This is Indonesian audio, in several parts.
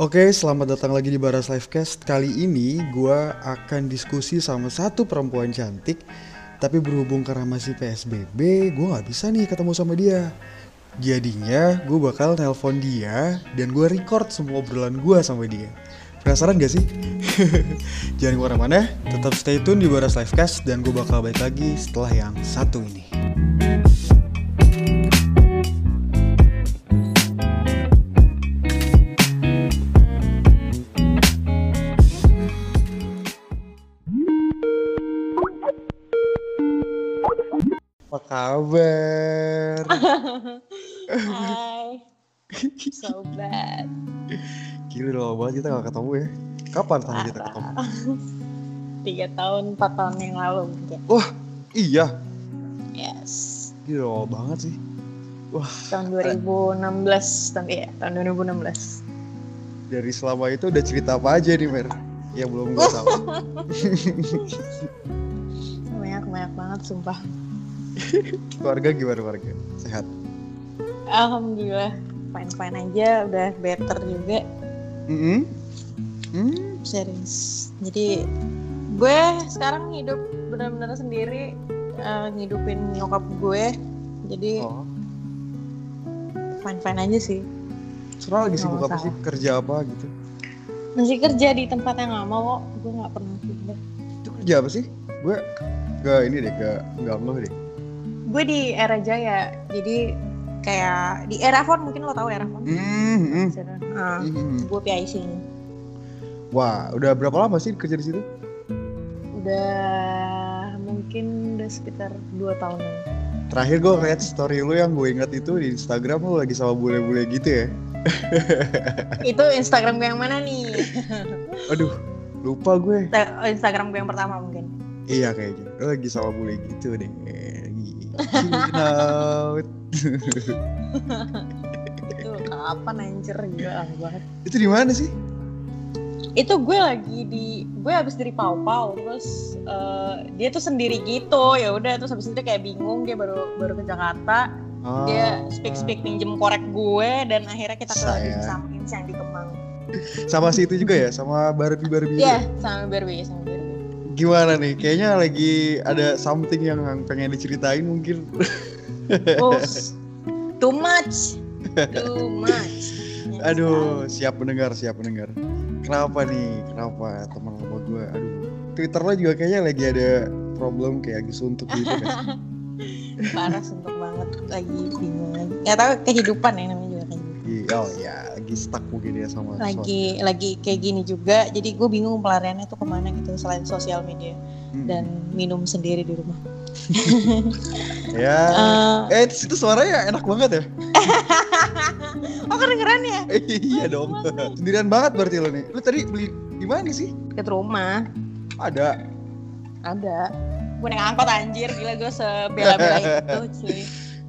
Oke, selamat datang lagi di Baras Livecast. Kali ini gue akan diskusi sama satu perempuan cantik, tapi berhubung karena masih PSBB, gue nggak bisa nih ketemu sama dia. Jadinya gue bakal nelpon dia dan gue record semua obrolan gue sama dia. Penasaran gak sih? Jangan ke mana-mana, tetap stay tune di Baras Livecast dan gue bakal balik lagi setelah yang satu ini. Kabar? Hai, sobat. Gila udah lama banget kita gak ketemu ya. Kapan terakhir kita ketemu? Tiga tahun, empat tahun yang lalu mungkin. Wah, iya. Yes. Gila lama banget sih. Wah, Tahun 2016, tahun iya, tahun 2016. dari selama itu udah cerita apa aja nih, Mer? Yang belum gue tahu. Banyak banyak banget, sumpah. Keluarga gimana keluarga? Sehat? Alhamdulillah, fine fine aja, udah better juga. Mm Hmm? Serius. Jadi gue sekarang hidup benar-benar sendiri, eh, ngidupin nyokap gue. Jadi Oh. fine fine aja sih. Sekarang lagi sibuk apa sih? Kerja apa gitu? Masih kerja di tempat yang lama kok. Gue nggak pernah pindah. Itu kerja apa sih? Gue gak ini deh, gak, gak ngeh deh. Gue di era Jaya jadi kayak di Erafon mungkin lo tahu Erafon Hmm, hmm, uh, hmm. gue PIC nya Wah, udah berapa lama sih kerja di situ? udah mungkin udah sekitar dua tahunan Terakhir gue ngeliat story lu yang gue inget itu di Instagram lu lagi sama bule-bule gitu ya. itu Instagram gue yang mana nih Aduh, lupa gue. Insta- Instagram gue yang pertama mungkin Iya kayaknya. Lu lagi sama bule gitu deh. Out. itu kapan anjir gila banget itu di mana sih? itu gue lagi di gue habis dari Pau Pau terus eh, dia tuh sendiri gitu ya udah terus habis itu kayak bingung dia baru baru ke Jakarta Ah, dia speak speak pinjem korek gue dan akhirnya kita ke. Dimsum yang di Kemang sama si itu juga ya, sama Barbie Barbie. Iya ya? sama Barbie sama Barbie Gimana nih? Kayaknya lagi ada something yang pengen diceritain mungkin. oh too much too much Aduh, siap mendengar, siap mendengar. Kenapa nih? Kenapa teman lama gue? Aduh, Twitter lo juga kayaknya lagi ada problem kayak lagi suntuk gitu kan? parah suntuk banget lagi bingung lagi nggak tahu kehidupan ya namanya juga. Iya, Oh ya, lagi stuck mungkin ya sama lagi lagi kayak gini juga jadi gue bingung pelariannya tuh ke mana gitu selain sosial media Hmm. dan minum sendiri di rumah ya. Eh, Eh, itu, itu suaranya enak banget ya? oh kedengeran ya Eh, iya dong. Sendirian banget berarti lo nih. Lu tadi beli di mana sih? deket rumah Ada. ada gue naik angkot anjir gila gue sebela-bela itu cuy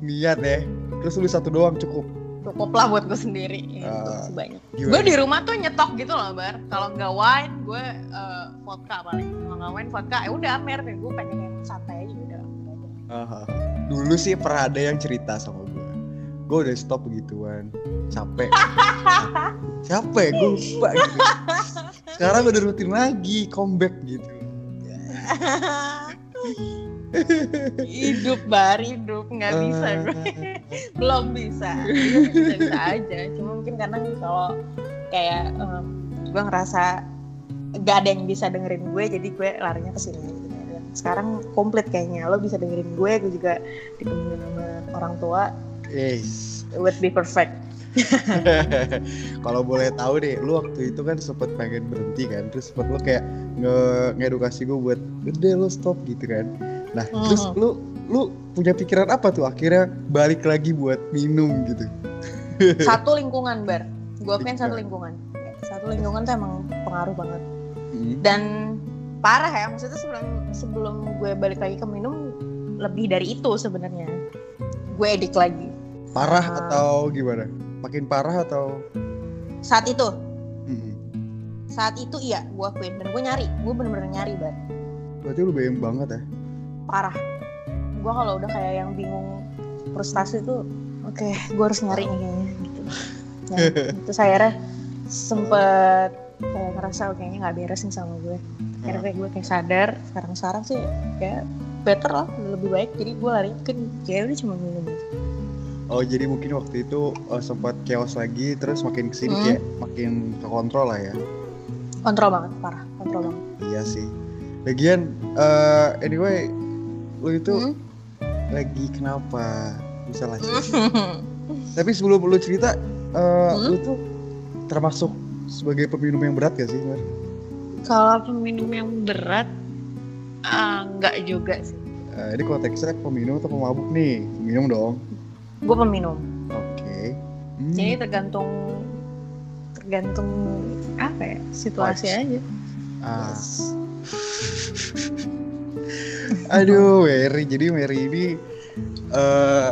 Niat ya. Terus lu satu doang cukup. Cukup lah buat gue sendiri ya, Ah, sebanyak gue di rumah tuh nyetok gitu loh bar kalau nggak wine gue eh, vodka paling kalau nggak wine vodka ya udah amer deh gue pengen yang santai aja udah Aha. Dulu sih pernah ada yang cerita sama gue. Gue udah stop begituan. Capek. Capek, gue lupa gitu. Sekarang udah rutin lagi, comeback gitu. hidup bar hidup. Nggak bisa gue. Eh, belum bisa. Bisa bisa aja. Cuma mungkin karena kalau kayak em, gue ngerasa gak ada yang bisa dengerin gue jadi gue larinya ke sini. Sekarang komplit kayaknya. Lo bisa dengerin gue gue juga ditemenin sama orang tua. Yes. it would be perfect. Kalau boleh tahu deh, lu waktu itu kan sempet pengen berhenti kan, terus sempet lu kayak nge ngedukasi gue buat gede lo stop gitu kan. Nah, terus Mhm. lu lu punya pikiran apa tuh akhirnya balik lagi buat minum gitu? satu lingkungan bar gue pengen satu lingkungan satu lingkungan tuh emang pengaruh banget Hmm. dan parah ya maksudnya sebelum sebelum gue balik lagi ke minum lebih dari itu sebenarnya gue edik lagi Parah Ah. atau gimana? Makin parah atau? saat itu Mm-mm. saat itu iya gue akuin dan gue nyari gue bener-bener nyari banget Berarti lu bayang banget ya? Parah gue kalau udah kayak yang bingung frustasi tuh oke gue harus nyari nih kayaknya gitu nah, terus akhirnya sempet kayak ngerasa "Oh, kayaknya nggak beres nih sama gue akhirnya kayak gue kayak sadar sekarang sekarang sih kayak better lah lebih baik jadi gue lari ke kayak udah cuma minum. Oh jadi mungkin waktu itu eh, sempat chaos lagi terus makin ke sini Hmm. kayak makin kekontrol lah ya. kontrol banget parah kontrol banget Iya sih. Lagian eh, anyway lu itu Hmm. lagi kenapa bisa lah Tapi sebelum lu cerita eh, Hmm? lu tuh termasuk sebagai peminum yang berat gak sih Mar? kalau peminum yang berat nggak juga sih Eh, ini konteksnya peminum atau pemabuk nih? Peminum dong. gue peminum Oke. Hmm. jadi tergantung tergantung apa ya situasi Vibes. aja Ah. Yes. Aduh, Mary. Jadi Mary ini eh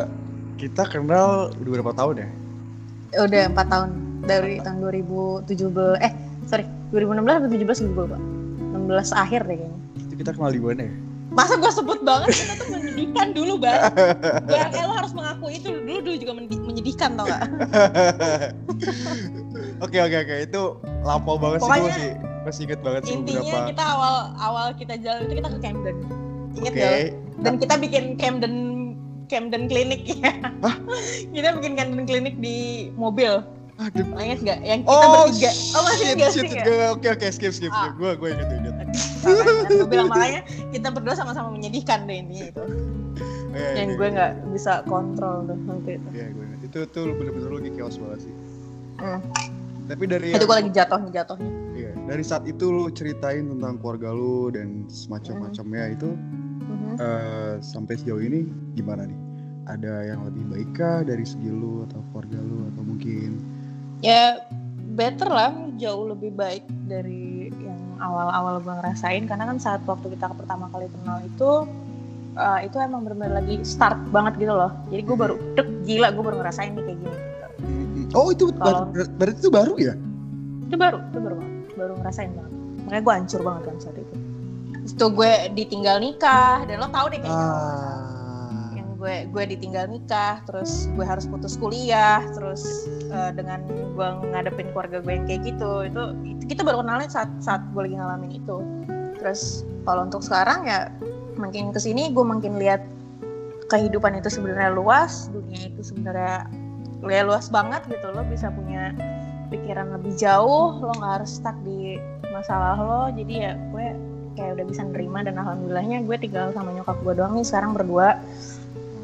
kita kenal udah berapa tahun ya? udah empat tahun. Dari tahun 2017 eh sorry. 2016 atau 17 gue lupa. 16 akhir deh kayaknya. Itu kita kenal di mana ya? masa gue sebut banget? Kita tuh menyedihkan dulu bang. Gue eh, lo harus mengakui itu dulu. Dulu juga men- menyedihkan tau gak Oke oke oke. Itu lampau banget sih gue Pokoknya masih inget banget sih intinya beberapa. kita awal awal kita jalan itu kita ke Camden inget Oke. gak dan kita bikin Camden Camden Clinic ya kita bikin Camden Clinic di mobil Aduh. Inget gak yang kita Oh, bertiga oh masih shit, shit, gue- Oke oke skip skip skip. Ah. Gue gue inget inget. gue bilang makanya kita berdua sama-sama menyedihkan deh intinya itu Iya, yang iya, gue iya. nggak bisa kontrol tuh waktu itu Iya gue. Itu tuh bener-bener lagi chaos banget sih. Hmm. Tapi dari itu yang- gue lagi jatuhnya jatuhnya Iya, dari saat itu lu ceritain tentang keluarga lu dan semacam-macamnya itu Mhm. eh, sampai sejauh ini gimana nih? Ada yang lebih baik kah dari segi lu atau keluarga lu atau mungkin? Ya better lah jauh lebih baik dari yang awal-awal gue ngerasain. Karena kan saat waktu kita pertama kali kenal itu uh, itu emang benar-benar lagi start banget gitu loh. Jadi gue baru dek gila gue baru ngerasain nih kayak gini Oh itu ber- Kalau- ber- berarti itu baru ya? itu baru itu baru banget. Baru ngerasain banget. Makanya gue hancur banget kan saat itu. Terus itu gue ditinggal nikah dan lo tau deh kayaknya. Ah. yang gue gue ditinggal nikah terus gue harus putus kuliah terus eh, dengan gue ngadepin keluarga gue yang kayak gitu itu, itu kita baru kenalnya saat saat gue lagi ngalamin itu. Terus kalau untuk sekarang ya makin ke sini gue makin lihat kehidupan itu sebenarnya luas dunia itu sebenarnya ya luas banget gitu lo bisa punya pikiran lebih jauh lo nggak harus stuck di masalah lo. Jadi ya gue kayak udah bisa nerima dan alhamdulillahnya gue tinggal sama nyokap gue doang nih sekarang berdua.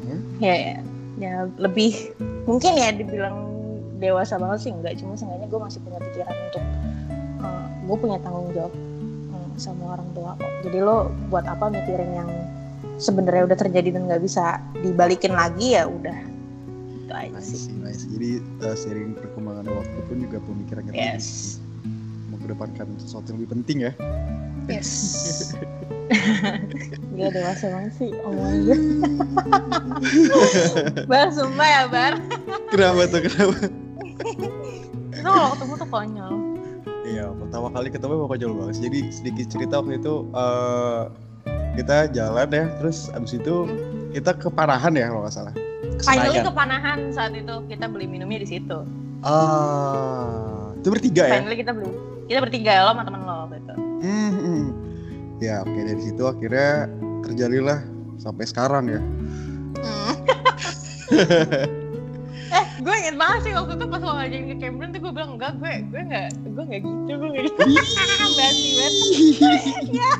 Hmm. ya, ya ya lebih mungkin ya dibilang dewasa banget sih enggak cuma seenggaknya gue masih punya pikiran untuk eh, gue punya tanggung jawab eh, sama orang tua kok. Jadi lo buat apa mikirin yang sebenarnya udah terjadi dan nggak bisa dibalikin lagi ya udah itu aja Nice, sih nice. Jadi uh, seiring perkembangan waktu pun juga pemikirannya yes mengedepankan sesuatu yang lebih penting ya. yes Gila dewasa banget sih gue Bar sumpah ya Bar Kenapa tuh kenapa? Itu kalau ketemu tuh konyol Iya, pertama kali ketemu emang konyol banget. Jadi sedikit cerita waktu itu eh kita jalan ya, terus abis itu kita ke Panahan ya kalau nggak salah. Finally Senayan. kepanahan saat itu kita beli minumnya di situ. Ah, itu bertiga ya? Finally kita beli kita bertiga lo sama temen lo gitu. Hmm, hmm. Ya oke dari situ akhirnya terjadilah sampai sekarang ya. eh gue inget banget sih waktu itu pas lo ngajakin ke Cameron tuh gue bilang enggak gue gue nggak gue nggak gitu gue nggak gitu. Banget. ya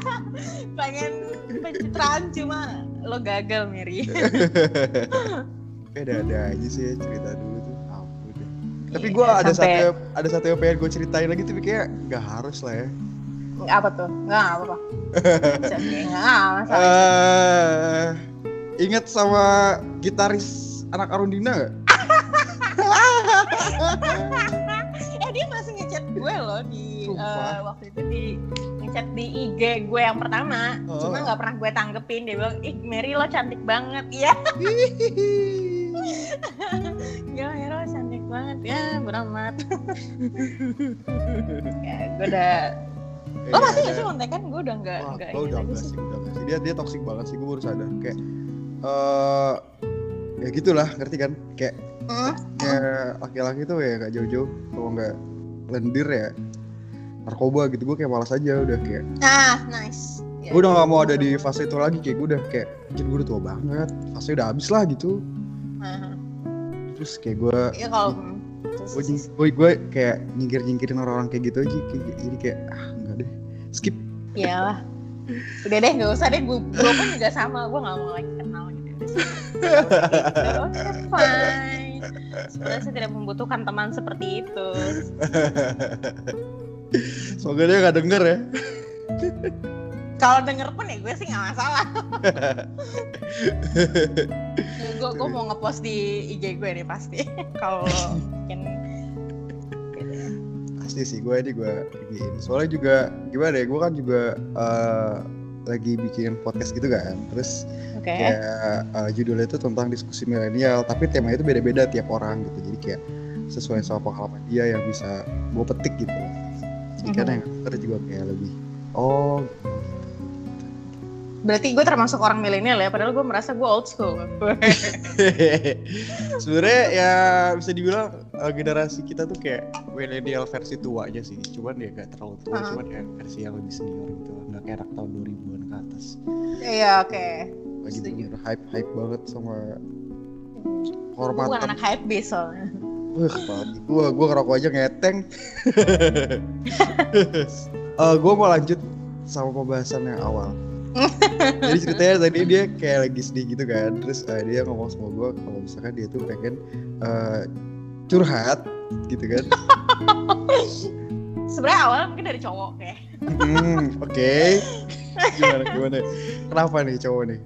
pengen pencitraan cuma lo gagal Mary. Ada ada aja sih ya cerita dulu tuh. Ampun deh. Tapi Iya, gue ada sampai- satu ada satu yang pengen gue ceritain lagi tapi kayak nggak harus lah ya. apa tuh? Nggak apa-apa. Bisa, kayak Nggak masalah. Eh, ingat sama gitaris anak Arundina gak? eh dia masih ngechat gue loh di Sumpah. eh, waktu itu di ngechat di IG gue yang pertama Oh. cuma nggak pernah gue tanggepin dia bilang ih Mary lo cantik banget ya Mary lo cantik banget ya beramat. Ya gue udah lo masih nggak sih kontekan? Gue udah nggak Wah, nggak gue ini udah enggak sih. udah enggak sih. Dia dia toxic banget sih, gue baru sadar. Kayak eh ya gitulah, ngerti kan? Kayak Hmm? kayak laki-laki tuh ya gak jauh-jauh kalau nggak lendir ya narkoba gitu gue kayak malas aja udah kayak. Ah nice. Ya, gue udah gak mau ada di fase itu lagi kayak gue udah kayak anjir gue udah tua banget fase udah habis lah gitu Aha. terus kayak gue ya kalau hmm, gue gue gue kayak nyingkir nyingkirin orang-orang kayak gitu aja kayak, jadi kayak ah enggak deh skip. Ya lah udah deh nggak usah deh gue gue pun juga sama gue nggak mau lagi kenal gitu. Oke fine. Sebenarnya saya tidak membutuhkan teman seperti itu. Semoga dia gak denger ya. Kalau denger pun ya gue sih nggak masalah gue gue mau ngepost di IG gue nih pasti. Kalau mungkin gitu. Pasti sih gue ini gue bikin. Soalnya juga gimana ya gue kan juga eh, lagi bikin podcast gitu kan. Terus oke. kayak eh, judulnya itu tentang diskusi milenial tapi tema itu beda-beda tiap orang gitu. Jadi kayak sesuai sama pengalaman dia yang bisa gue petik gitu. Jadi kan Mhm. yang denger juga kayak lebih oh berarti gue termasuk orang milenial ya padahal gue merasa gue old school sebenarnya ya bisa dibilang eh, generasi kita tuh kayak milenial versi tuanya sih cuman ya gak terlalu tua Ah. cuman ya versi yang lebih senior gitu nggak kayak anak tahun 2000-an ke atas iya oke lagi Setuju. bener hype hype banget sama gue bukan hormatan anak hype beast soalnya Wah, gua gua ngerokok aja ngeteng. Eh, gua mau lanjut sama pembahasan yang awal. Jadi ceritanya tadi dia kayak lagi sedih gitu kan, terus eh, dia ngomong sama gua kalau misalkan dia tuh pengen eh, curhat gitu kan. sebenarnya awalnya mungkin dari cowok kayak Hmm, oke. Gimana gimana? Kenapa nih cowok nih?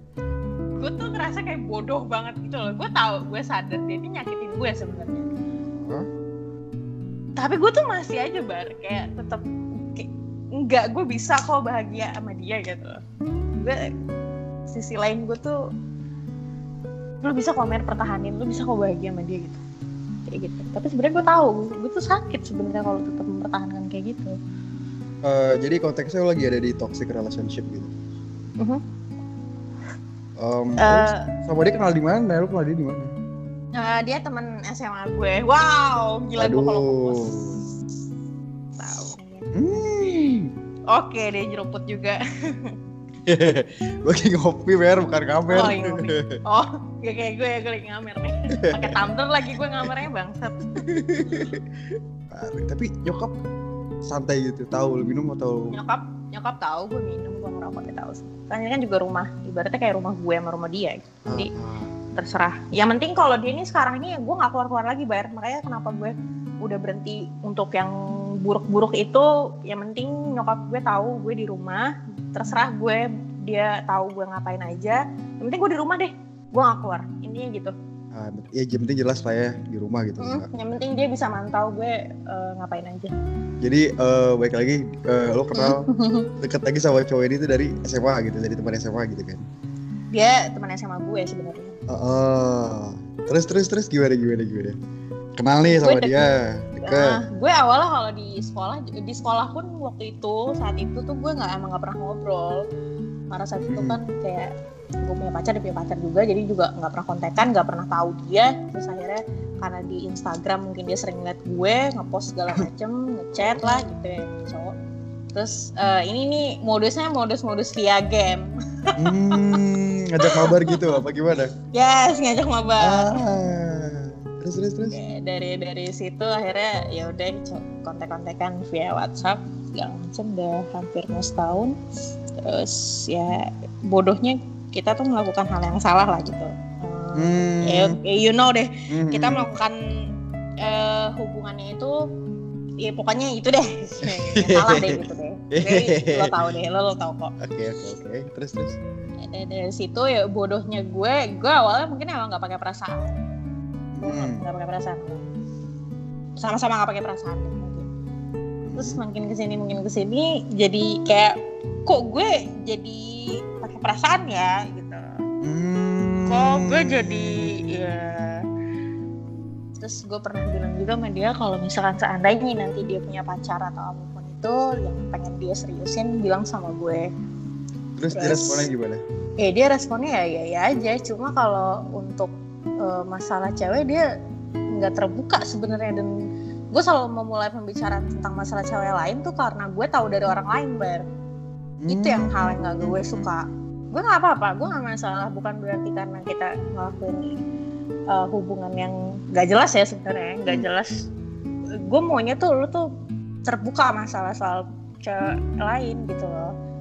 gue tuh ngerasa kayak bodoh banget gitu loh gue tahu gue sadar dia ini nyakitin gue sebenarnya Hah? tapi gue tuh masih aja bar kayak tetap enggak gue bisa kok bahagia sama dia gitu gue sisi lain gue tuh lu bisa komen pertahanin lu bisa kok bahagia sama dia gitu kayak gitu tapi sebenarnya gue tahu gue tuh sakit sebenarnya kalau tetap mempertahankan kayak gitu Eh, jadi konteksnya lo lagi ada di toxic relationship gitu. Em, Eh, terus sama dia kenal di mana? Lu kenal dia di mana? Eh, dia temen SMA gue. Wow, gila gue kalau. Tahu. Hmm. Oke, dia nyeruput juga. gue lagi ngopi mer bukan ngamer Oh, iya. Oh, gak kayak gue ya, gue lagi ngamer nih. Pakai tumbler lagi gue ngamernya bangsat. Tapi nyokap santai gitu tahu lu minum atau Nyokap, nyokap tahu gue minum, gue ngerokok dia tahu sih. Kan ini kan juga rumah, ibaratnya kayak rumah gue sama rumah dia. Gitu. Jadi Ah, terserah. Yang penting kalau dia ini sekarang ini gue nggak keluar-keluar lagi bayar. Makanya kenapa gue udah berhenti untuk yang buruk-buruk itu. Yang penting nyokap gue tahu gue di rumah. Terserah gue dia tahu gue ngapain aja. Yang penting gue di rumah deh. Gue nggak keluar. Intinya gitu. ah, ya yang penting jelas lah ya di rumah gitu Mm, yang penting dia bisa mantau gue eh, ngapain aja. jadi eh, baik lagi eh, lo kenal deket lagi sama cowok ini tuh dari SMA gitu dari teman SMA gitu kan dia teman SMA gue sebenarnya. oh, terus terus terus gimana gimana gimana kenal nih sama Gue dia deket. Nah, gue awalnya kalau di sekolah di sekolah pun waktu itu saat itu tuh gue nggak emang nggak pernah ngobrol. Karena saat itu Hmm. kan kayak gue punya pacar dia punya pacar juga jadi juga nggak pernah kontekan nggak pernah tahu dia. Terus akhirnya karena di Instagram mungkin dia sering liat gue ngepost segala macem ngechat lah gitu ya cowok. Terus eh, ini nih modusnya modus-modus via game. Hmm, ngajak mabar gitu apa gimana? Yes ngajak mabar. Ah, terus terus terus dari dari situ akhirnya ya udah kontek-kontekan via WhatsApp segala macam udah hampir mau setahun terus ya bodohnya kita tuh melakukan hal yang salah lah gitu Hmm. ya, ya you know deh Hmm. kita melakukan eh, hubungannya itu ya pokoknya itu deh yang salah deh gitu deh Jadi, lo tau deh lo, lo tau kok Oke oke oke. Terus terus. dari, dari situ ya bodohnya gue gue awalnya mungkin emang nggak pakai perasaan Hmm. nggak pakai perasaan. Sama-sama nggak pakai perasaan. Mungkin terus makin ke sini makin ke sini jadi kayak kok gue jadi pakai perasaan ya gitu. Hmm. kok gue jadi ya. Terus gue pernah bilang juga sama dia kalau misalkan seandainya nanti dia punya pacar atau apa pun itu yang pengen dia seriusin bilang sama gue. Terus dia Terus- responnya gimana? ya dia responnya ya ya ya aja. Cuma kalau untuk eh, masalah cewek dia nggak terbuka sebenarnya. Dan gue selalu memulai pembicaraan tentang masalah cewek lain tuh karena gue tahu dari orang lain bar. Itu yang hal yang gak gue suka. Gue nggak apa-apa gue nggak masalah. Bukan berarti karena kita ngelakuin uh, hubungan yang gak jelas ya sebenarnya. Gak jelas. Gue maunya tuh lu tuh terbuka masalah soal cewek lain gitu loh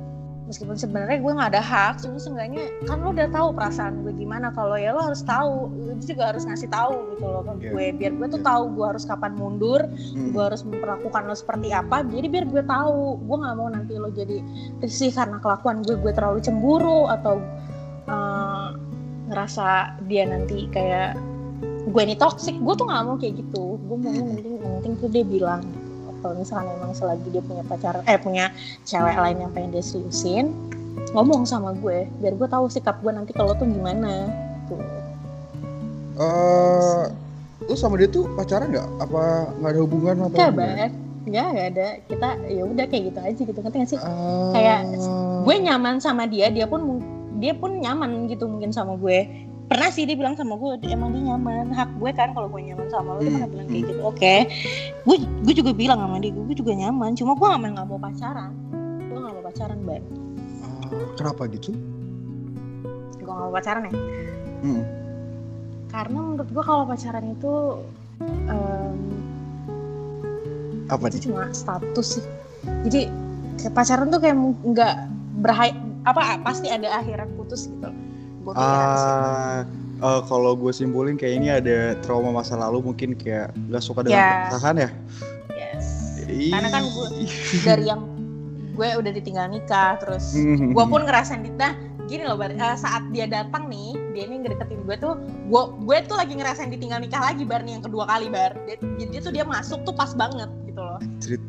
meskipun sebenarnya gue nggak ada hak cuma seenggaknya kan lo udah tahu perasaan gue gimana kalau ya lo harus tahu lo juga harus ngasih tahu gitu loh ke Yeah. gue biar gue tuh Yeah. tahu gue harus kapan mundur Hmm. gue harus memperlakukan lo seperti apa jadi biar gue tahu gue nggak mau nanti lo jadi risih karena kelakuan gue gue terlalu cemburu atau eh, ngerasa dia nanti kayak gue ini toxic gue tuh nggak mau kayak gitu gue mau yang penting yang penting tuh dia bilang. Kalau misalkan emang selagi dia punya pacar eh punya cewek lain yang pengen dia seriusin ngomong sama gue biar gue tahu sikap gue nanti kalau tuh gimana gitu. Eh, lu sama dia tuh pacaran nggak? Apa nggak ada hubungan atau? Enggak, gimana? Bar. Enggak, enggak ada. Kita ya udah kayak gitu aja gitu. Ngerti gak sih? Ah. Kayak Gue nyaman sama dia, dia pun dia pun nyaman gitu mungkin sama gue. Pernah sih dia bilang sama gue, emang dia nyaman. Hak gue kan kalau gue nyaman sama lo, dia Hmm, pernah bilang kayak gitu. Oke. Gue gue juga bilang sama dia, gue juga nyaman. Cuma gue nggak mau pacaran. Gue nggak mau pacaran, Bar. Ah, kenapa gitu? Gue nggak mau pacaran ya. Hmm. Karena menurut gue kalau pacaran itu em, Apa itu nih? cuma status sih jadi kayak pacaran tuh kayak nggak berhai apa pasti ada akhiran putus gitu sih Ah, eh, kalau gue simpulin kayak ini ada trauma masa lalu mungkin kayak nggak suka dengan Ya. pernikahan ya. yes Karena kan gue- dari yang gue udah ditinggal nikah terus Hmm. gue pun ngerasain di nah gini loh Bar, eh, saat dia datang nih dia ini ngedeketin gue tuh gue gue tuh lagi ngerasain ditinggal nikah lagi bar nih yang kedua kali bar dia, tuh dia masuk tuh pas banget gitu loh Cerit.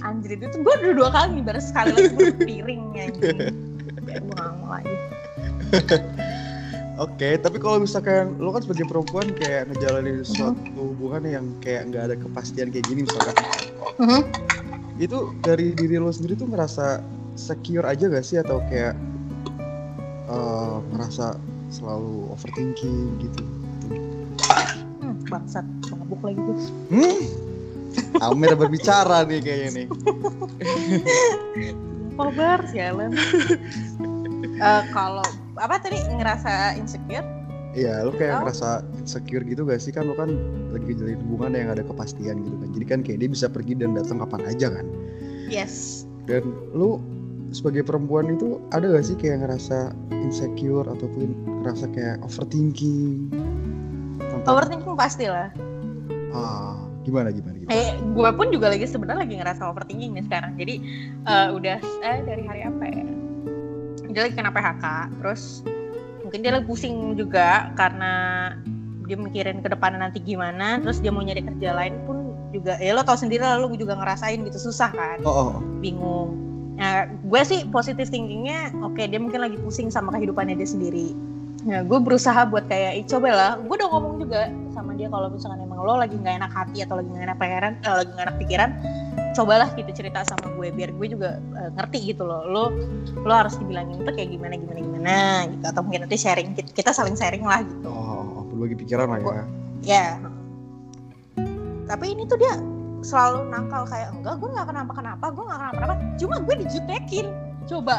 anjir itu gue udah dua kali nih bar sekali lagi gue piringnya anjing ya gue gak mau lagi Oke, tapi kalau misalkan lo kan sebagai perempuan kayak ngejalanin Mm-hmm. suatu hubungan yang kayak nggak ada kepastian kayak gini misalkan, Mhm. itu dari diri lo sendiri tuh ngerasa secure aja gak sih atau kayak eh, ngerasa selalu overthinking gitu? Hmm, bangsat, mabuk lagi gue. Hmm? Amir berbicara nih kayaknya nih. Kobar, sialan. Eh, kalau apa tadi ngerasa insecure? Iya, lo kayak Oh. ngerasa insecure gitu gak sih kan lo kan lagi jalin hubungan yang ada kepastian gitu kan. Jadi kan kayak dia bisa pergi dan datang kapan aja kan. Yes. Dan lu sebagai perempuan itu ada gak sih kayak ngerasa insecure ataupun ngerasa kayak overthinking? Tentang, Overthinking pasti lah. ah, gimana gimana gimana? Eh, gue pun juga lagi sebenarnya lagi ngerasa overthinking nih sekarang. Jadi eh, udah eh dari hari apa ya? Dia lagi kena PHK, terus mungkin dia lagi pusing juga karena dia mikirin ke depannya nanti gimana, terus dia mau nyari kerja lain pun juga ya lo tau sendiri lah lo juga ngerasain gitu susah kan. Oh, oh, oh. bingung. Nah, gue sih positif thinkingnya, oke dia mungkin lagi pusing sama kehidupannya dia sendiri. Nah, gue berusaha buat kayak, "Ih, coba lah. Gue udah ngomong juga sama dia kalau misalkan emang lo lagi nggak enak hati atau lagi nggak enak pikiran, eh, lagi nggak enak pikiran, cobalah gitu cerita sama gue biar gue juga eh, ngerti gitu loh. Lo lo harus dibilangin itu kayak gimana gimana gimana gitu atau mungkin nanti sharing kita, kita saling sharing lah gitu. Oh, berbagi pikiran lah ya. Ya. Tapi ini tuh dia selalu nakal kayak enggak gue nggak kenapa kenapa gue nggak kenapa kenapa cuma gue dijutekin coba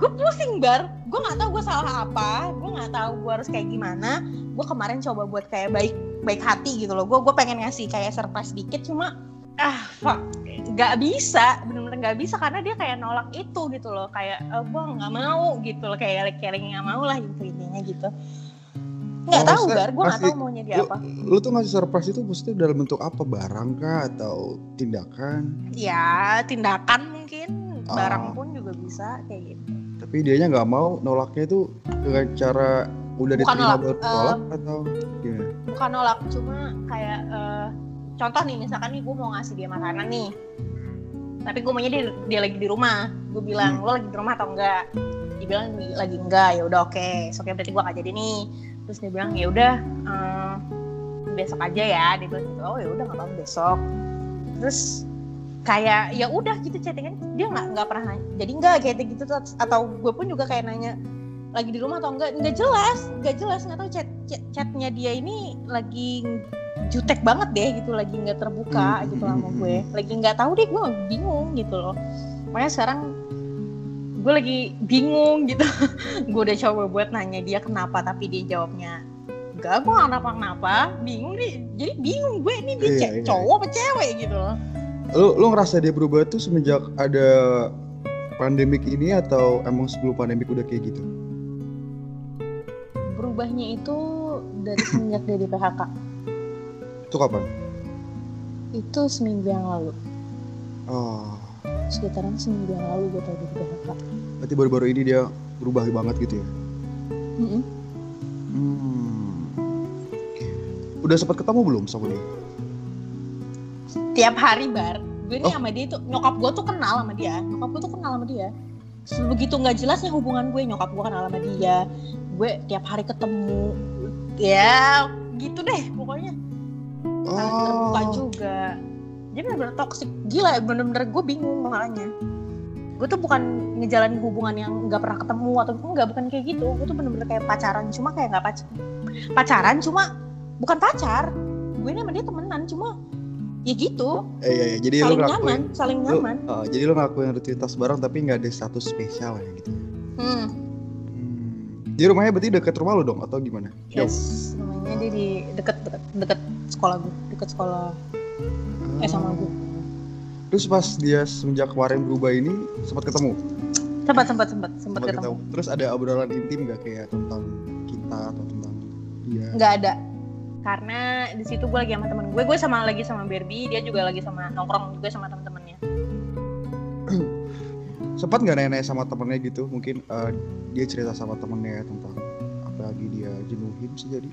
gue pusing bar gue nggak tahu gue salah apa gue nggak tahu gue harus kayak gimana gue kemarin coba buat kayak baik baik hati gitu loh gue gue pengen ngasih kayak surprise dikit cuma ah fuck nggak bisa bener-bener nggak bisa karena dia kayak nolak itu gitu loh kayak e, gue nggak mau gitu loh kayak kayak nggak mau lah gitu intinya gitu nggak Oh, tahu bar gue nggak tahu maunya dia Lu, apa lu tuh ngasih surprise itu maksudnya dalam bentuk apa? Barang kah atau tindakan? ya tindakan mungkin barang Ah. pun juga bisa kayak gitu Tapi dianya nggak mau nolaknya itu dengan cara udah Bukan diterima nolak, baru eh, nolak atau gimana? bukan nolak cuma kayak eh, contoh nih misalkan nih gue mau ngasih dia makanan nih. Tapi gue maunya dia, dia lagi di rumah. Gue bilang lo lagi di rumah atau enggak? Dia bilang lagi enggak. Ya udah oke. Oke berarti gue gak jadi nih. Terus dia bilang ya udah eh, besok aja ya. Dia bilang gitu. Oh ya udah nggak apa-apa besok. Terus kayak ya udah gitu chattingan. Dia nggak nggak pernah nanya. Jadi enggak kayak gitu tuh. Atau gue pun juga kayak nanya lagi di rumah atau enggak? Nggak jelas nggak jelas. Nggak tahu chat, chat chatnya dia ini lagi jutek banget deh gitu lagi nggak terbuka Hmm, gitu hmm, sama hmm, gue lagi nggak tahu deh gue bingung gitu loh. Makanya sekarang gue lagi bingung gitu. Gue udah coba buat nanya dia kenapa tapi dia jawabnya enggak gue nggak kenapa kenapa bingung nih jadi bingung gue ini dia Iya, ce- iya. cowok apa cewek gitu loh. Lu lu ngerasa dia berubah tuh semenjak ada pandemik ini atau emang sebelum pandemik udah kayak gitu? berubahnya itu dari semenjak dia di PHK Itu kapan? itu seminggu yang lalu Oh, sekitaran seminggu yang lalu gue tau dia di PHK berarti baru-baru ini dia berubah banget gitu ya? Mm-mm. Hmm. Udah sempat ketemu belum sama dia? tiap hari bar gue nih Oh. sama dia tuh nyokap gue tuh kenal sama dia nyokap gue tuh kenal sama dia begitu nggak jelasnya hubungan gue nyokap gue kenal sama dia gue tiap hari ketemu ya gitu deh pokoknya saling terbuka Oh, juga. Dia bener-bener toxic. Gila bener-bener gue bingung makanya. Gue tuh bukan ngejalanin hubungan yang nggak pernah ketemu atau enggak bukan kayak gitu. Gue tuh bener-bener kayak pacaran cuma kayak nggak pacar pacaran cuma bukan pacar. Gue ini sama dia temenan cuma ya gitu. Eh, iya, iya. Jadi lu saling ngelakuin, nyaman saling lu, nyaman. oh, jadi lu ngelakuin rutinitas bareng tapi nggak ada status spesial ya gitu. hmm. Hmm. Jadi rumahnya berarti deket rumah lu dong atau gimana? Jauh? yes namanya dia di deket deket deket sekolah gue deket sekolah eh sama gue Terus pas dia semenjak kemarin berubah ini sempat ketemu? sempat sempat sempat sempat Sempat ketemu Terus ada obrolan intim gak kayak tentang kita atau tentang dia? nggak ada karena di situ gue lagi sama temen gue gue sama lagi sama Barbie dia juga lagi sama nongkrong juga sama temen-temennya Sempat nggak nanya-nanya sama temennya gitu? Mungkin eh, dia cerita sama temennya tentang apa lagi dia jenuhin sih jadi?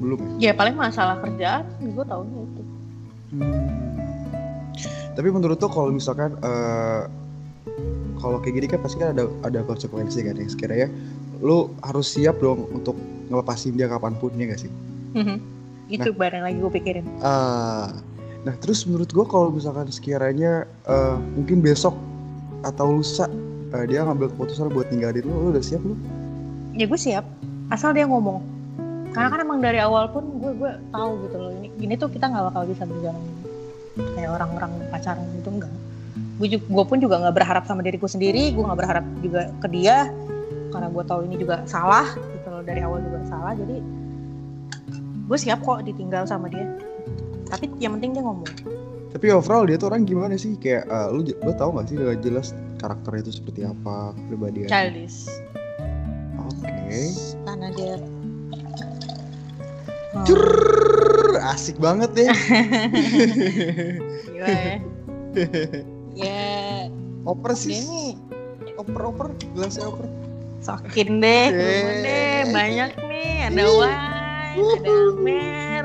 Belum ya? ya paling masalah kerjaan gue taunya itu Hmm. Tapi menurut tuh kalau misalkan eh, kalau kayak gini kan pasti kan ada ada konsekuensi kan ya sekiranya lu harus siap dong untuk ngelepasin dia kapan pun ya gak sih? itu barang lagi gue pikirin Ah, nah terus menurut gua kalau misalkan sekiranya eh, mungkin besok atau lusa. Eh, dia ngambil keputusan buat ninggalin lu, lu udah siap lu? ya gue siap. Asal dia ngomong. Karena kan emang dari awal pun gue gue tahu gitu loh ini gini tuh kita nggak bakal bisa berjalan kayak orang-orang pacaran gitu enggak. Gue juga gue pun juga nggak berharap sama diriku sendiri gue nggak berharap juga ke dia karena gue tahu ini juga salah gitu loh dari awal juga salah. Jadi gue siap kok ditinggal sama dia. Tapi yang penting dia ngomong Tapi overall dia tuh orang gimana sih? Kayak eh, lu lu tahu gak sih dengan jelas karakternya itu seperti apa, kepribadian? childish Oke. karena dia Oh, asik banget deh. gila ya. ya oper sih. nih Oper-oper, gelasnya oper. Sokin deh, deh, banyak nih, ada wine, ada mer,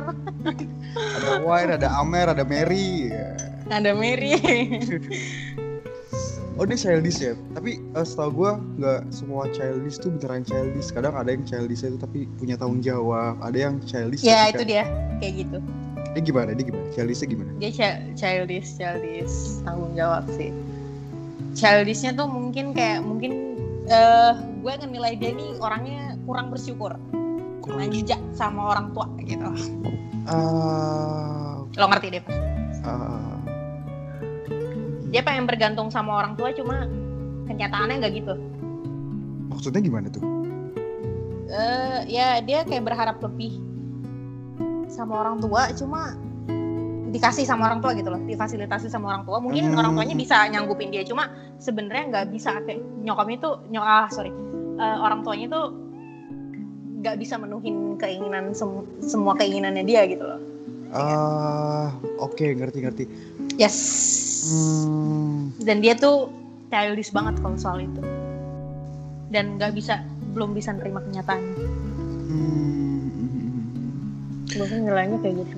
Ada wine, ada Amer, ada Mary. Ya. ada Mary. Oh dia childish ya, tapi eh, setahu gue nggak semua childish tuh beneran childish. Kadang ada yang childish itu tapi punya tanggung jawab. Ada yang childish. ya itu dia, kayak gitu. Dia gimana? Dia gimana? Childishnya gimana? Dia chi- childish, childish, tanggung jawab sih. Childishnya tuh mungkin kayak mungkin eh gue ngenilai dia nih orangnya kurang bersyukur, manja sama orang tua gitu. Ah, Lo ngerti deh Pak? ah, Dia pengen bergantung sama orang tua cuma kenyataannya nggak gitu. maksudnya gimana tuh? eh ya dia kayak berharap lebih sama orang tua cuma dikasih sama orang tua gitu loh difasilitasi sama orang tua mungkin Hmm. orang tuanya bisa nyanggupin dia cuma sebenarnya nggak bisa kayak nyokapnya tuh nyok ah sorry Eh, orang tuanya tuh nggak bisa menuhin keinginan sem- semua keinginannya dia gitu loh Ah, oke ngerti ngerti. yes Hmm, dan dia tuh childish banget kalau soal itu dan nggak bisa belum bisa nerima kenyataan hmm. gue nilainya kayak gitu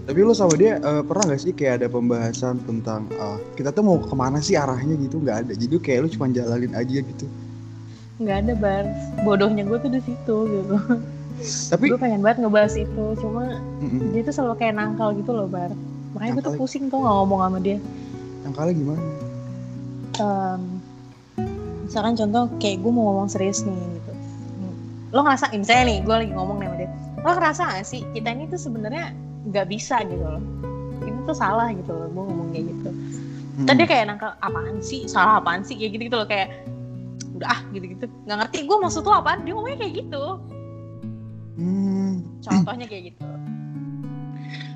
Tapi lo sama dia eh, pernah gak sih kayak ada pembahasan tentang ah, kita tuh mau ke mana sih arahnya gitu? Nggak ada. Jadi kayak lo cuma jalanin aja gitu. Nggak ada bar. Bodohnya gue tuh di situ gitu. Tapi gue pengen banget ngebahas itu cuma mm-mm, dia tuh selalu kayak nangkal gitu loh bar. Makanya gue tuh Nangkal. pusing tuh nggak ngomong sama dia. Yang kali gimana? Em, misalkan contoh kayak gue mau ngomong serius nih gitu. Lo ngerasain misalnya nih gue lagi ngomong nih sama dia. Lo ngerasa gak sih kita ini tuh sebenarnya nggak bisa gitu loh. Ini tuh salah gitu loh gue ngomong kayak gitu. Hmm. tadi kayak nangkal apaan sih? Salah apaan sih? Kayak gitu gitu loh kayak udah ah gitu gitu nggak ngerti gue maksud lo apaan? Dia ngomongnya kayak gitu. Hmm. contohnya kayak gitu.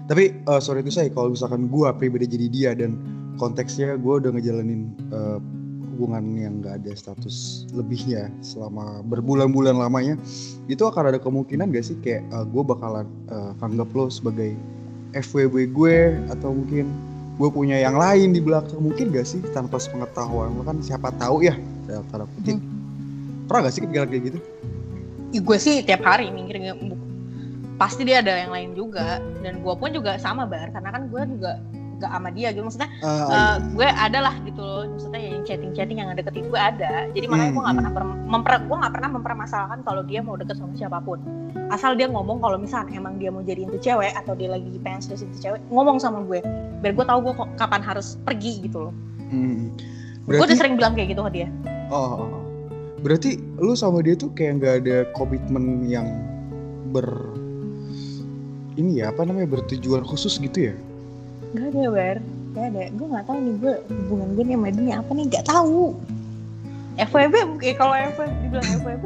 Tapi eh, sorry itu saya kalau misalkan gue pribadi jadi dia dan konteksnya gue udah ngejalanin eh, hubungan yang gak ada status lebihnya selama berbulan-bulan lamanya, itu akan ada kemungkinan gak sih kayak gue bakalan eh, anggap lo sebagai FWB gue atau mungkin gue punya yang lain di belakang? Mungkin gak sih tanpa sepengetahuan? Lo kan siapa tahu ya dalam tanda kutip. Pernah gak sih kepikiran kayak gitu? Ya, gue sih tiap hari mikir pasti dia ada yang lain juga dan gue pun juga sama bar karena kan gue juga gak sama dia gitu. Maksudnya Ah, eh, gue ada lah gitu loh maksudnya yang chatting chatting yang deketin gue ada. Jadi makanya gue nggak Hmm, pernah per- memper gue nggak pernah mempermasalahkan kalau dia mau deket sama siapa pun. Asal dia ngomong kalau misalnya emang dia mau jadiin tuh cewek atau dia lagi pengen seriusin tuh cewek ngomong sama gue. Biar gue tahu gue kapan harus pergi gitu loh. Hmm. gue udah sering bilang kayak gitu ke dia Oh, oh, oh. berarti lu sama dia tuh kayak nggak ada komitmen yang ber ini ya apa namanya bertujuan khusus gitu ya? Gak ada bar, gak ada. Gue nggak tahu nih gue hubungan gue nih sama dia apa nih nggak tahu. FWB mungkin kalau FWB dibilang FWB,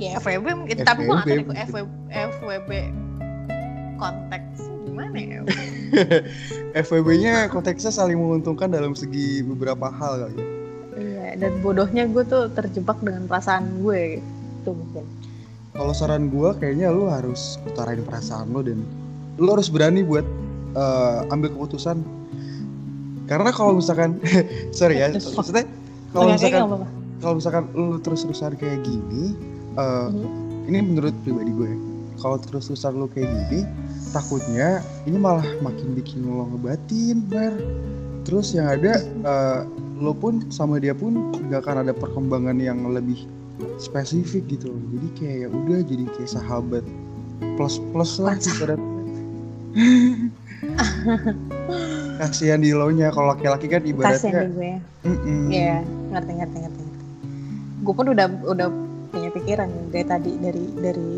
ya FWB mungkin. Tapi gue nggak tahu FWB. FWB, FWB konteks gimana ya? FWB-nya konteksnya saling menguntungkan dalam segi beberapa hal kali ya. Iya. Dan bodohnya gue tuh terjebak dengan perasaan gue gitu mungkin. Kalau saran gua kayaknya lu harus utarain perasaan lu dan lu harus berani buat eh, ambil keputusan. Karena kalau misalkan sorry ya, maksudnya kalau misalkan kalau misalkan lu terus-terusan kayak gini, eh, Mhm. ini menurut pribadi gue, kalau terus-terusan lu kayak gini, takutnya ini malah makin bikin lo ngebatin, bar. Terus yang ada, eh, lo pun sama dia pun nggak akan ada perkembangan yang lebih spesifik gitu loh. Jadi kayak ya udah jadi kayak sahabat plus plus lah ibarat. Kasihan di lo nya kalau laki-laki kan ibaratnya. nih gue. mm-mm. Iya, ngerti ngerti ngerti. ngerti. Gue pun udah udah punya pikiran dari tadi dari dari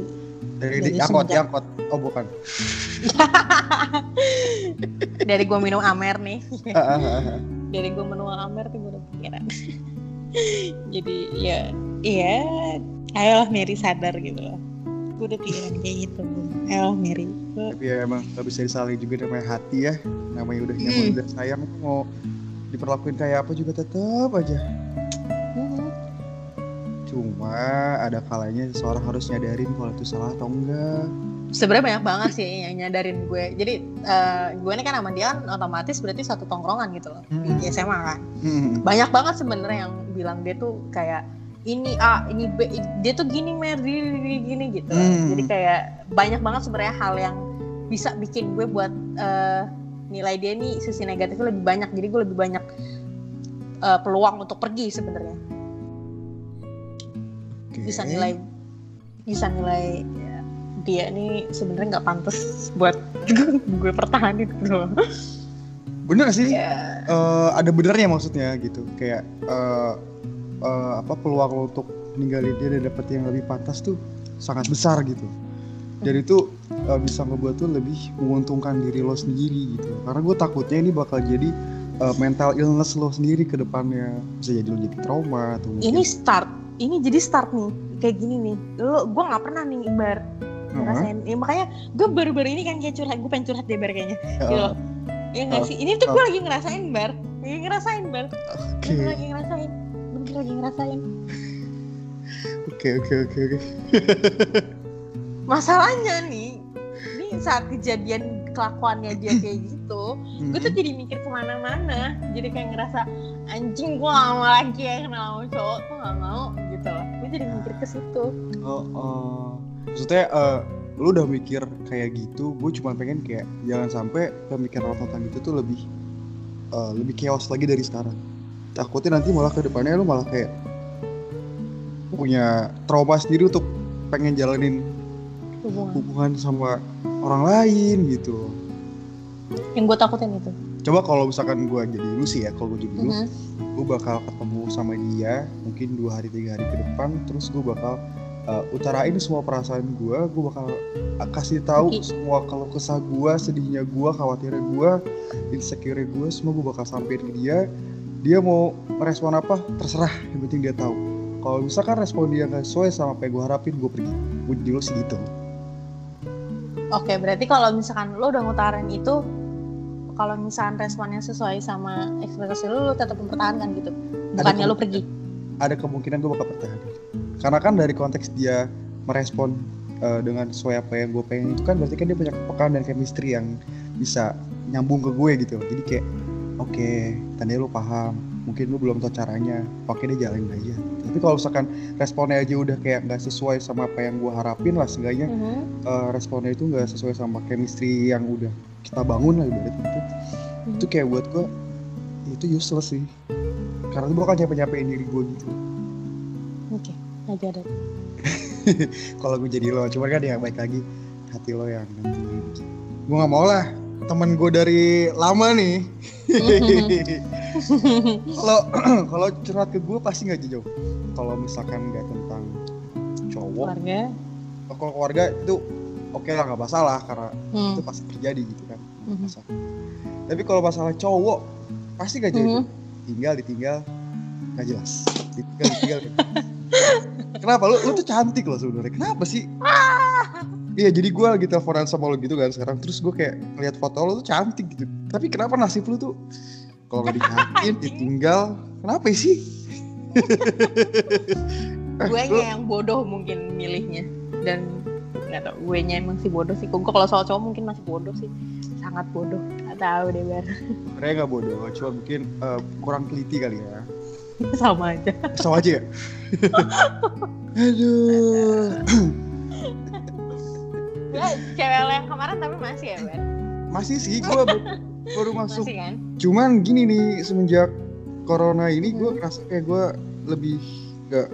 Dari, Dari di angkot, semenjak- angkot. Oh bukan. dari gue minum amer nih. Ah, ah, ah, dari gue menua Amer tuh gue udah pikiran jadi ya iya ayolah Mary sadar gitu loh gue udah pikiran kayak gitu ayolah Mary Gua- Tapi ya emang gak bisa disalin juga namanya hati ya. Namanya udah Hmm. nyaman udah sayang tuh mau diperlakuin kayak apa juga tetap aja. Hmm. Cuma ada kalanya seseorang harus nyadarin kalau itu salah atau enggak. Sebenarnya banyak banget sih yang nyadarin gue jadi eh, gue ini kan sama dia kan otomatis berarti satu tongkrongan gitu loh Hmm. di SMA kan Hmm. banyak banget sebenarnya yang bilang dia tuh kayak ini A ini B dia tuh gini mer gini gini, gini gitu Hmm. jadi kayak banyak banget sebenarnya hal yang bisa bikin gue buat eh, nilai dia nih sisi negatifnya lebih banyak jadi gue lebih banyak eh, peluang untuk pergi sebenarnya Oke. bisa nilai bisa nilai dia nih sebenarnya nggak pantas buat gue pertahanin gitu. Bener sih? ya Eh, ada benernya maksudnya gitu. Kayak eh, eh, apa peluang lo untuk ninggalin dia dan dapet yang lebih pantas tuh sangat besar gitu. Dan itu eh, bisa ngebuat tuh lebih menguntungkan diri lo sendiri gitu. Karena gue takutnya ini bakal jadi eh, mental illness lo sendiri ke depannya. Bisa jadi lo jadi trauma atau mungkin ini start ini jadi start nih kayak gini nih lo gue nggak pernah nih ibar Ngerasain. Ya, makanya gue baru-baru ini kan kayak curhat gue pengen curhat deh bar kayaknya. Heeh. gitu loh. Ya nggak Oh. sih? Ini tuh gue lagi ngerasain bar. Lagi ngerasain bar. Oke, Bener lagi ngerasain. Bener lagi ngerasain. Oke, oke, oke, oke. masalahnya nih ini saat kejadian kelakuannya dia kayak gitu gue tuh jadi mikir ke mana-mana. Jadi kayak ngerasa anjing gue gak mau lagi ya kenal sama cowok tuh gak mau gitu loh. Gue jadi mikir ke situ. Oh, oh. Maksudnya eh, lu udah mikir kayak gitu, gue cuma pengen kayak jangan sampai pemikiran lo tentang itu tuh lebih eh, lebih chaos lagi dari sekarang. Takutnya nanti malah ke depannya lu malah kayak punya trauma sendiri untuk pengen jalanin hubungan hubungan sama orang lain gitu. yang gue takutin itu Coba kalau misalkan gue jadi lu sih ya, kalau gue jadi lu, Mhm. gue bakal ketemu sama dia mungkin dua hari tiga hari ke depan, terus gue bakal uh, utarain semua perasaan gue gue bakal kasih tahu Oke. semua kalau kesah gue sedihnya gue khawatirnya gue insecure gue semua gue bakal sampein ke dia dia mau merespon apa terserah yang penting dia tahu kalau misalkan respon dia nggak sesuai sama apa yang gue harapin gue pergi gue jadi lo sih gitu Oke, berarti kalau misalkan lo udah ngutarin itu, kalau misalkan responnya sesuai sama ekspektasi lo, lo tetap mempertahankan gitu. Bukannya lo pergi. ada kemungkinan gue bakal pertahanin karena kan dari konteks dia merespon uh, dengan sesuai apa yang gue pengen itu kan berarti kan dia punya kepekaan dan chemistry yang bisa nyambung ke gue gitu. Jadi kayak oke tadi lu paham mungkin lu belum tahu caranya oke deh jalanin aja. Tapi kalau misalkan responnya aja udah kayak nggak sesuai sama apa yang gue harapin lah seenggaknya Mhm. uh, responnya itu nggak sesuai sama chemistry yang udah kita bangun lah ibarat itu Mhm. itu kayak buat gue itu useless sih. Karena itu bakal nyampe nyampein diri gue gitu. Oke, aja ada. kalau gue jadi lo cuman kan ya baik lagi hati lo yang nentuin gue nggak mau lah temen gue dari lama nih kalau kalau curhat ke gue pasti nggak jauh kalau misalkan nggak tentang cowok Keluarga. kalau keluarga itu oke lah nggak masalah karena Hmm. itu pasti terjadi gitu kan Mhm. masalah tapi kalau masalah cowok pasti nggak jauh Mhm. tinggal ditinggal nggak jelas ditinggal ditinggal kenapa? Lu lu tuh cantik loh sebenarnya. Kenapa sih? Iya jadi gue lagi teleponan sama lo gitu kan sekarang. Terus gue kayak ngeliat foto lo tuh cantik gitu. Tapi kenapa nasib lu tuh? Kalau gak dinyakin ditinggal Kenapa sih? Gue yang bodoh mungkin milihnya. Dan nggak tau gue nya emang sih bodoh sih. Gue kalau soal cowok mungkin masih bodoh sih. Sangat bodoh. Nggak tahu deh ber Sebenernya gak bodoh Cuma mungkin eh, kurang teliti kali ya sama aja. Sama aja ya? Aduh. Ya cewek yang kemarin tapi masih ya ber Masih sih gue baru masuk. Masih kan? Cuman gini nih semenjak corona ini gue ngerasa kayak gue lebih gak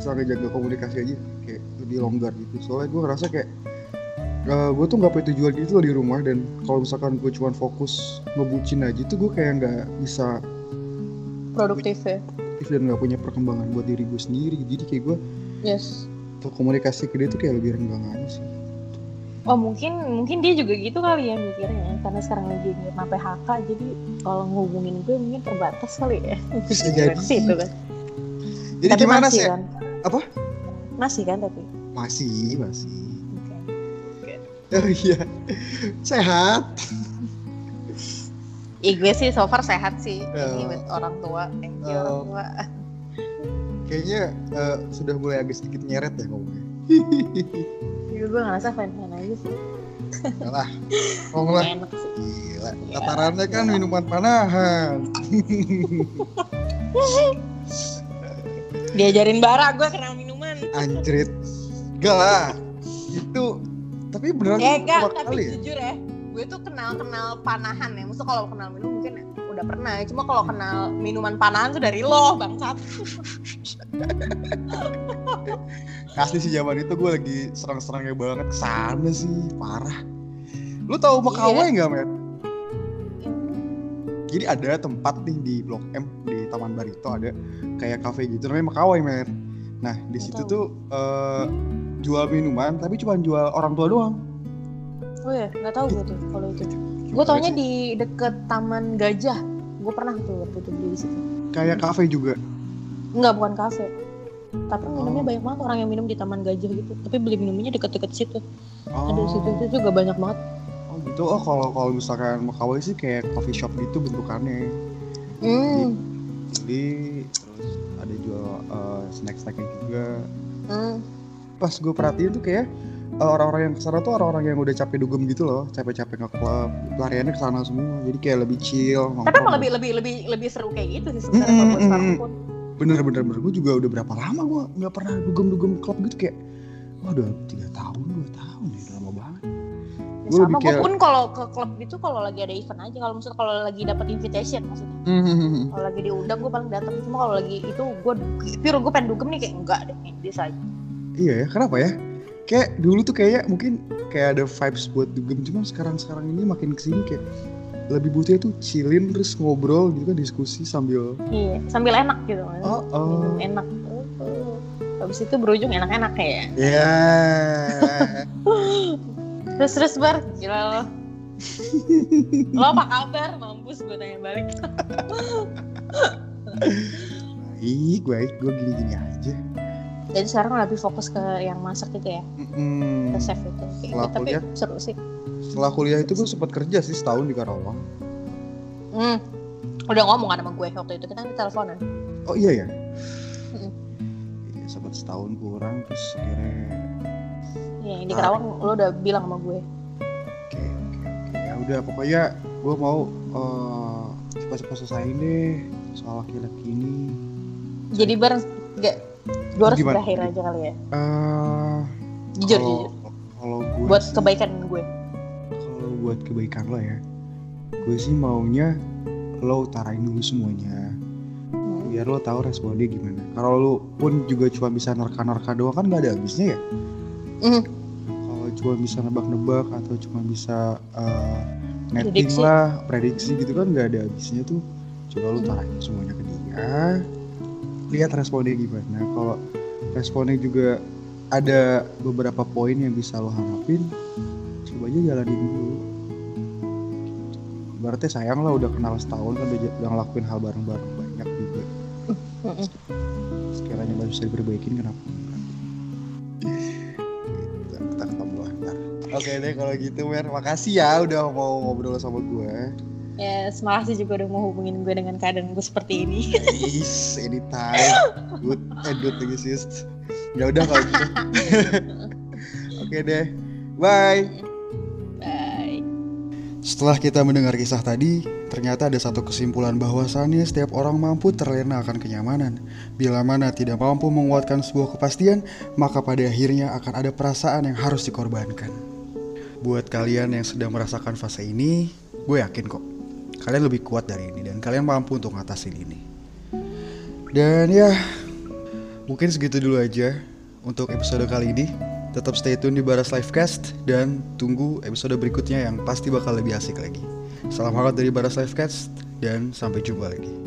bisa ngejaga komunikasi aja kayak lebih longgar gitu. Soalnya gue ngerasa kayak gue tuh nggak punya tujuan gitu loh di rumah dan kalau misalkan gue cuma fokus ngebucin aja tuh gue kayak nggak bisa produktif ya aktif dan nggak punya perkembangan buat diri gue sendiri jadi kayak gue yes untuk komunikasi ke dia tuh kayak lebih renggang aja sih Oh mungkin mungkin dia juga gitu kali ya mikirnya karena sekarang lagi kena PHK jadi kalau ngehubungin gue mungkin terbatas kali ya. Bisa jadi. ke situ kan. jadi tapi gimana masih sih kan? Apa? Masih kan tapi. masih masih Oke. oh iya sehat Gue sih so far sehat sih. Ya. Ini with orang tua, thank you Oh. orang tua. kayaknya eh, sudah mulai agak sedikit nyeret ya ngomongnya Jadi gue ngerasa fine-fine aja sih. Yalah, ngomong lah. Gila, Iya. tatarannya kan minuman panahan. Diajarin bara gue kenal minuman. Anjrit. Gak lah. Itu tapi beneran Eh enggak, pertama tapi kali ya? jujur ya, gue tuh kenal-kenal panahan ya. Maksudnya kalau kenal minum mungkin udah pernah. Cuma kalau kenal minuman panahan tuh dari lo, bangsat. Asli sih zaman itu gue lagi serang-serangnya banget ke sana sih, parah. Lu tahu Makawai nggak, Met? Jadi ada tempat nih di Blok M di Taman Barito ada kayak cafe gitu namanya Makawai, Met. Nah, di situ tuh eh, jual minuman tapi cuma jual orang tua doang. Oh ya, nggak tahu gue tuh kalau itu. Gue taunya di deket Taman Gajah. Gue pernah tuh waktu itu beli di situ. kayak cafe juga. Enggak, bukan kafe. Tapi minumnya Oh. banyak banget orang yang minum di Taman Gajah gitu. Tapi beli minumnya deket-deket situ. Ada di Oh. situ itu juga banyak banget. Oh gitu. Oh kalau kalau misalkan Makawai sih kayak coffee shop gitu bentukannya. Hmm. Jadi terus ada jual uh, snack-snacknya juga. hmm. Pas gue perhatiin tuh kayak orang-orang yang ke sana tuh orang-orang yang udah capek dugem gitu loh, capek-capek nge klub, pelariannya ke sana semua. Jadi kayak lebih chill. Tapi emang lebih lebih lebih lebih seru kayak gitu sih sebenarnya kalau Mm, mm, sekarang mm. pun. Bener bener bener. Gue juga udah berapa lama gue nggak pernah dugem-dugem klub gitu kayak. Wah udah tiga tahun, dua tahun ya udah lama banget. Ya, Gue sama gue kayak- pun kalau ke klub gitu kalau lagi ada event aja kalau misalnya kalau lagi dapat invitation maksudnya Hmm. kalau lagi diundang gue paling datang cuma kalau lagi itu gue pure gue pengen dugem nih kayak enggak deh this aja Iya ya, kenapa ya? Kayak dulu tuh kayak mungkin kayak ada vibes buat dugem, cuman sekarang-sekarang ini makin ke sini kayak lebih butuhnya tuh chillin terus ngobrol gitu kan diskusi sambil iya sambil enak gitu oh, oh. minum enak Oh, habis itu berujung enak-enak ya Ya. terus terus bar gila lo lo apa kabar mampus gue tanya balik baik, baik. Gue gini-gini aja. Jadi sekarang lebih fokus ke yang masak gitu ya Mm-mm. ke chef itu Kayak gitu. Setelah tapi kuliah? seru sih Setelah kuliah itu gue sempat kerja sih setahun di Karawang. hmm. udah ngomong kan sama gue waktu itu kita kan teleponan Oh iya ya. Iya, sempat setahun kurang terus akhirnya ya yang di. Kerawang lo udah bilang sama gue oke oke oke ya udah pokoknya gue mau eh, cepat-cepat selesaiin deh soal laki-laki ini. jadi bar gak gue harus Gimana? berakhir aja kali ya Eh, jujur kalau- jujur Kalau gue buat sih- kebaikan gue kalau buat kebaikan lo ya gue sih maunya lo utarain dulu semuanya Hmm. biar lo tahu responnya gimana kalau lo pun juga cuma bisa nerka-nerka doang kan nggak ada habisnya ya Hmm. kalau cuma bisa nebak-nebak atau cuma bisa uh, netting Prediksi. lah prediksi gitu kan nggak ada habisnya tuh coba lo utarain semuanya ke dia lihat responnya gimana. Kalau responnya juga ada beberapa poin yang bisa lo harapin coba aja jalanin dulu. Berarti sayang lah udah kenal setahun kan udah, udah ngelakuin hal bareng-bareng banyak juga. Sekiranya masih bisa diperbaikin kenapa oke deh kalau gitu Mer. Makasih ya udah mau ngobrol sama gue ya semakasih juga udah mau hubungin gue dengan keadaan gue seperti ini. Is, anytime. Good and good lagi sis ya udah kalau gitu. Oke deh. Bye. Bye. Setelah kita mendengar kisah tadi, ternyata ada satu kesimpulan bahwasannya setiap orang mampu terlena akan kenyamanan. Bila mana tidak mampu menguatkan sebuah kepastian, maka pada akhirnya akan ada perasaan yang harus dikorbankan. Buat kalian yang sedang merasakan fase ini, gue yakin kok, kalian lebih kuat dari ini dan kalian mampu untuk ngatasin ini. Dan ya, mungkin segitu dulu aja untuk episode kali ini. Tetap stay tune di Baras Livecast dan tunggu episode berikutnya yang pasti bakal lebih asik lagi. Salam hangat dari Baras Livecast dan sampai jumpa lagi.